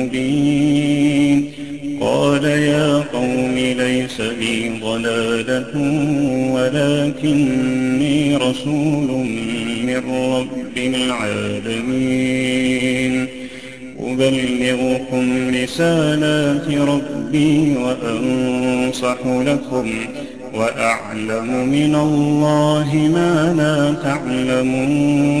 مبين قال يا قوم ليس بي ضلالة ولكني رسول من رب العالمين. أبلغكم رسالات ربي وأنصح لكم وأعلم من الله ما لا تعلمون.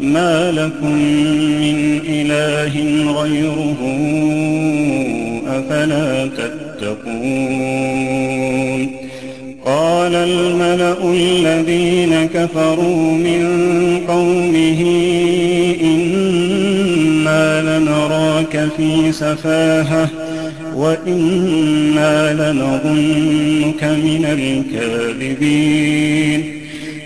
ما لكم من إله غيره أفلا تتقون قال الملأ الذين كفروا من قومه إنا لنراك في سفاهة وإنا لنظنك من الكاذبين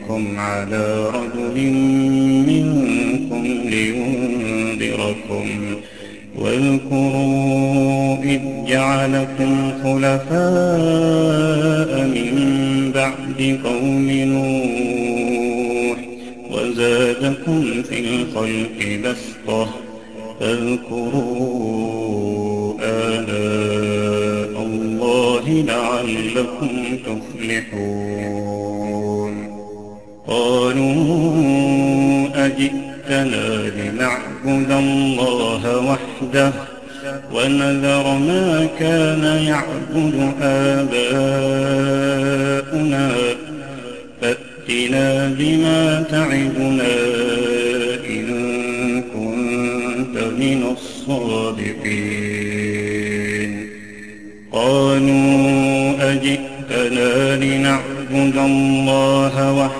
ربكم على رجل منكم لينذركم. واذكروا إذ جعلكم خلفاء من بعد قوم نوح وزادكم في الخلق بسطة. فاذكروا آلاء الله لعلكم تفلحون. قالوا أجئتنا لنعبد الله وحده ونذر ما كان يعبد آباؤنا فأتنا بما تعدنا إن كنت من الصادقين. قالوا أجئتنا لنعبد الله وحده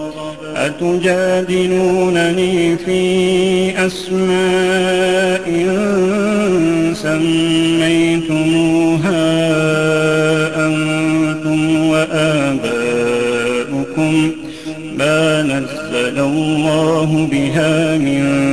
أتجادلونني في أسماء سميتموها أنتم وآباؤكم ما نزل الله بها من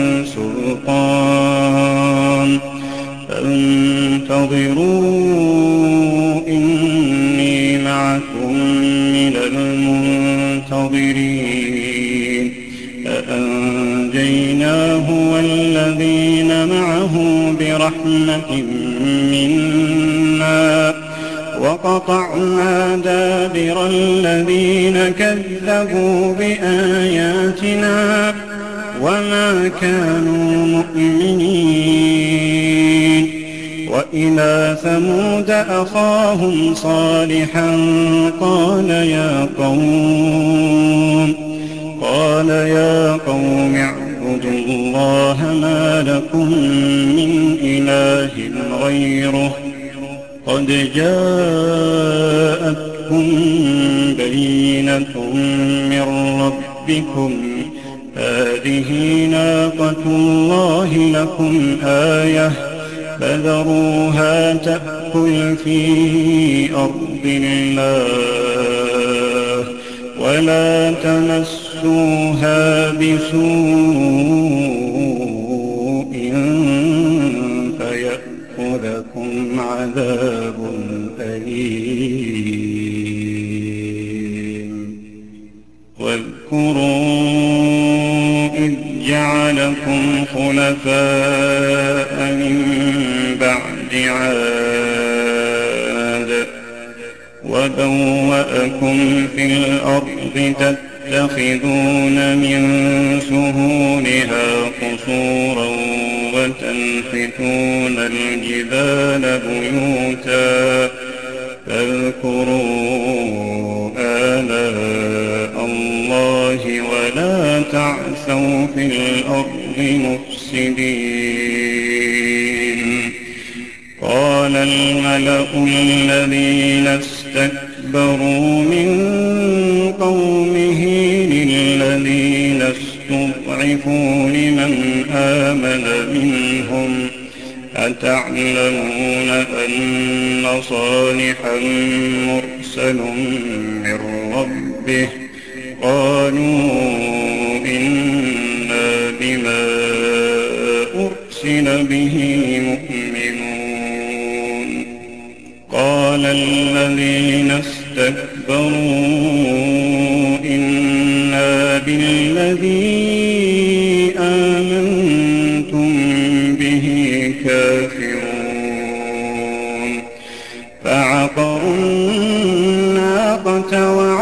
برحمة منا. وقطعنا دابر الذين كذبوا بآياتنا وما كانوا مؤمنين. وإلى ثمود أخاهم صالحا قال يا قوم قال يا قوم اعبدوا الله ما لكم من إله غيره. قد جاءتكم بينة من ربكم. هذه ناقة الله لكم آية. فذروها تأكل في أرض الله. ولا تمسوها بسوء فيأخذكم عذاب أليم. واذكروا إذ جعلكم خلفاء من بعد عاد وبوأكم في الأرض تتخذون من سهولها قصورا وتنحتون الجبال بيوتا فاذكروا آلاء الله ولا تعثوا في الأرض مفسدين. قال الملأ الذين استكبروا من استضعفوا لمن آمن منهم أتعلمون أن صالحا مرسل من ربه؟ قالوا إنا بما أرسل به مؤمنون. قال الذين استكبروا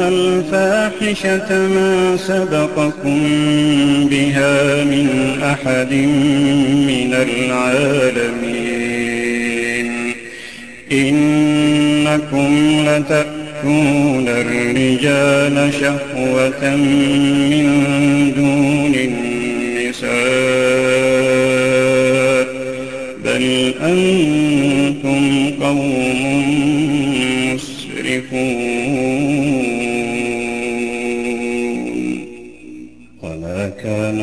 الفاحشة ما سبقكم بها من أحد من العالمين. إنكم لتأتون الرجال شهوة من دون النساء. بل أنتم قوم مسرفون.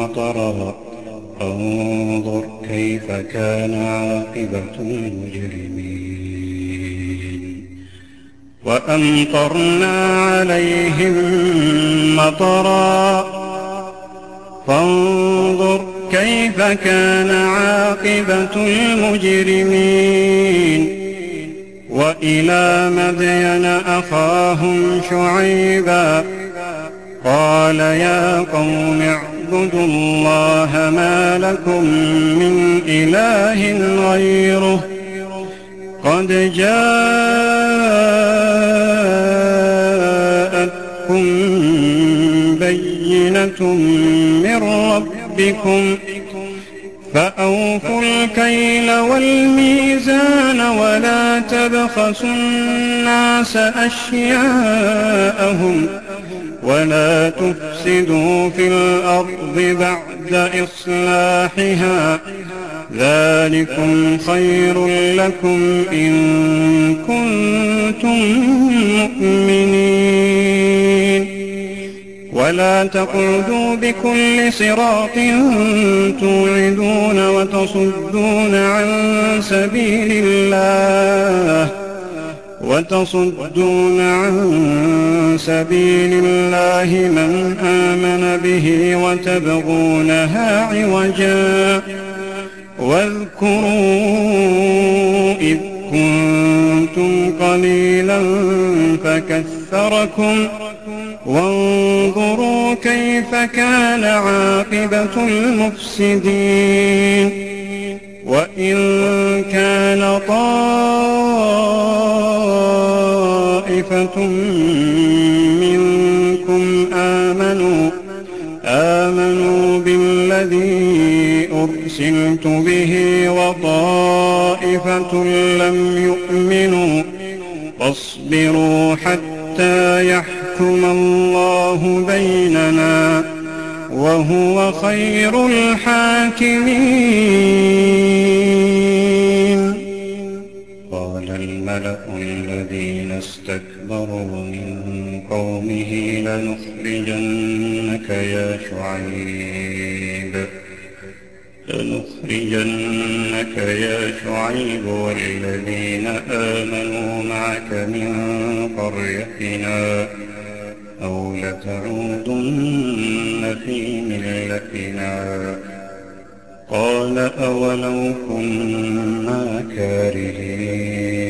مطرا فانظر كيف كان عاقبة المجرمين. وأمطرنا عليهم مطرا. فانظر كيف كان عاقبة المجرمين. وإلى مدين أخاهم شعيبا. قال يا قوم اعبدوا الله ما لكم من إله غيره. قد جاءتكم بينة من ربكم فأوفوا الكيل والميزان ولا تبخسوا الناس أشياءهم ولا تفسدوا في الأرض بعد إصلاحها. ذلكم خير لكم إن كنتم مؤمنين. ولا تقعدوا بكل صراط توعدون وتصدون عن سبيل الله. وتصدون عن سبيل الله من آمن به وتبغونها عوجا واذكروا إذ كنتم قليلا فكثركم وانظروا كيف كان عاقبة المفسدين وإن كان طائفة منكم آمنوا آمنوا بالذي أرسلت به وطائفة لم يؤمنوا فاصبروا حتى يحكم الله بيننا وهو خير الحاكمين. قال الملأ الذين استكبروا من قومه لنخرجنك يا شعيب. لنخرجنك يا شعيب والذين آمنوا معك من قريتنا. أو لتعودن في ملتنا. قال أولو كنا كارهين.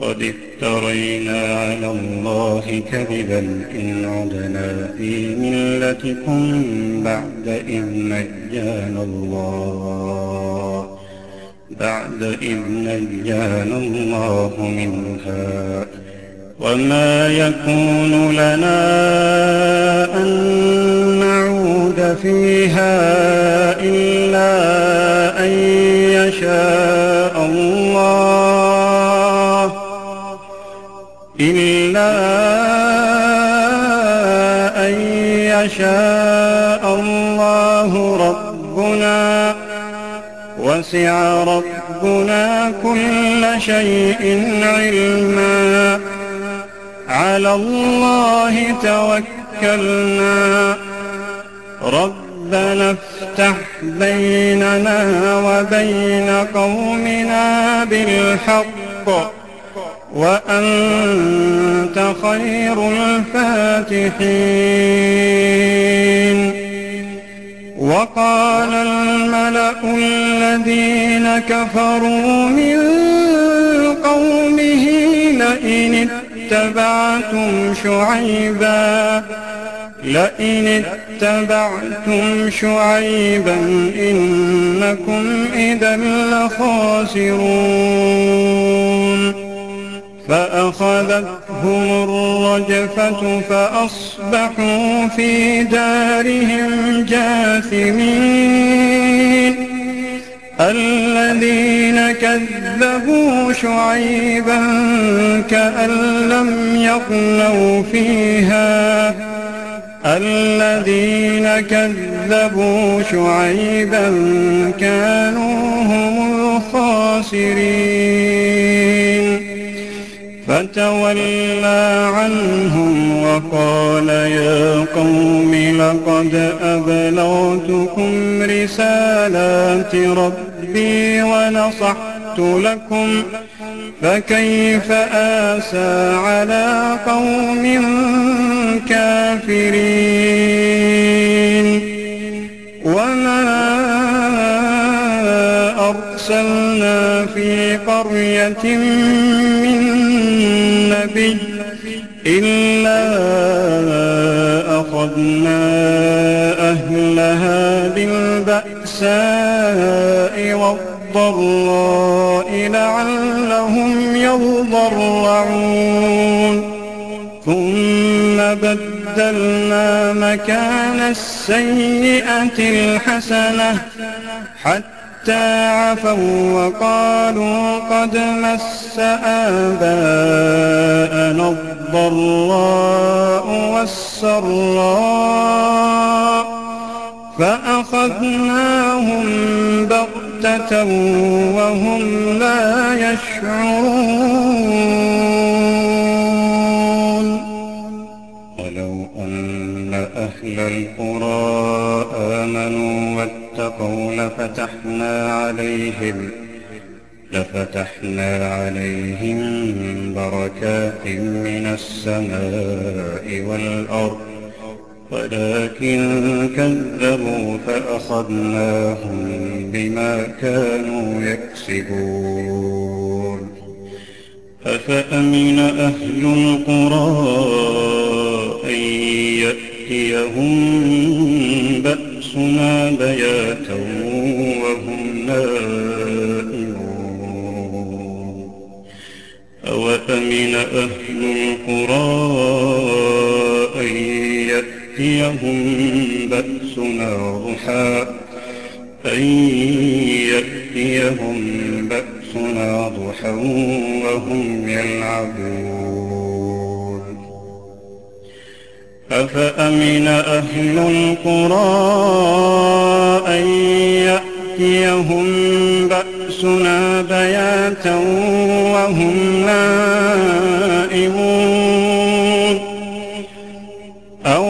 قد افترينا على الله كذبا إن عدنا في ملتكم بعد إذ نجانا الله. بعد إذ نجانا الله منها. وما يكون لنا أن نعود فيها إلا أن يشاء الله. إلا أن يشاء الله ربنا. وسع ربنا كل شيء علما. على الله توكلنا. ربنا افتح بيننا وبين قومنا بالحق وأنت خير الفاتحين. وقال الملأ الذين كفروا من قومه لئن اتبعتم شعيبا لئن اتبعتم شعيبا إنكم إذا لخاسرون. فأخذتهم الرجفة فأصبحوا في دارهم جاثمين. الذين كذبوا شعيبا كأن لم يغنوا فيها. الذين كذبوا شعيبا كانوا هم الخاسرين. فتولى عنهم وقال يا قوم لقد أبلغتكم رسالات ربي ونصحت لكم فكيف آسى على قوم كافرين؟ وما أرسلنا في قرية من نبي إلا فأخذنا أهلها بالبأساء والضراء لعلهم يضرعون. ثم بدلنا مكان السيئة الحسنة حتى عفوا وقالوا قد مس آباءنا الضراء والسراء فأخذناهم بغتة وهم لا يشعرون ولو أن أهل القرى آمنوا واتقوا لفتحنا عليهم لفتحنا عليهم بركات من السماء والأرض ولكن كذبوا فأخذناهم بما كانوا يكسبون. أفأمن أهل القرى أن يأتيهم بأسنا بياتا وهم نائمون؟ أوأمن أهل القرى يأتيهم بأسنا ضحى. أن يأتيهم بأسنا ضحى وهم يلعبون. أفأمن أهل القرى أن يأتيهم بأسنا بياتا وهم نائمون؟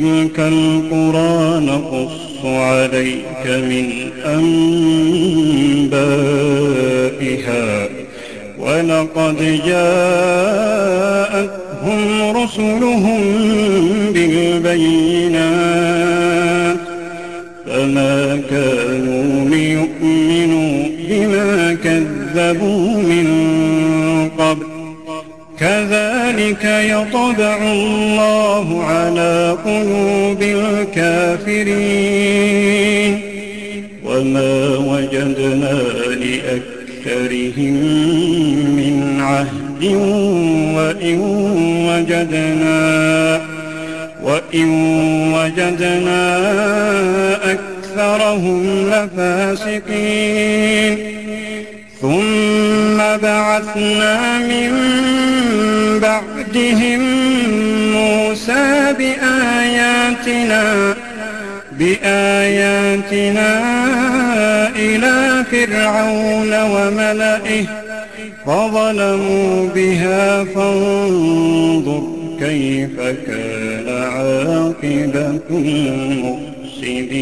تلك القرى نقص عليك من أنبائها ولقد جاءتهم رسلهم بالبينات فما كانوا ليؤمنوا بما كذبوا من كذلك يطبع الله على قلوب الكافرين. وما وجدنا لأكثرهم من عهد وإن وجدنا وإن وجدنا أكثرهم لفاسقين. ثم بعثنا من بعدهم موسى بآياتنا بآياتنا إلى فرعون وملئه فظلموا بها فانظر كيف كان عاقبة المفسدين.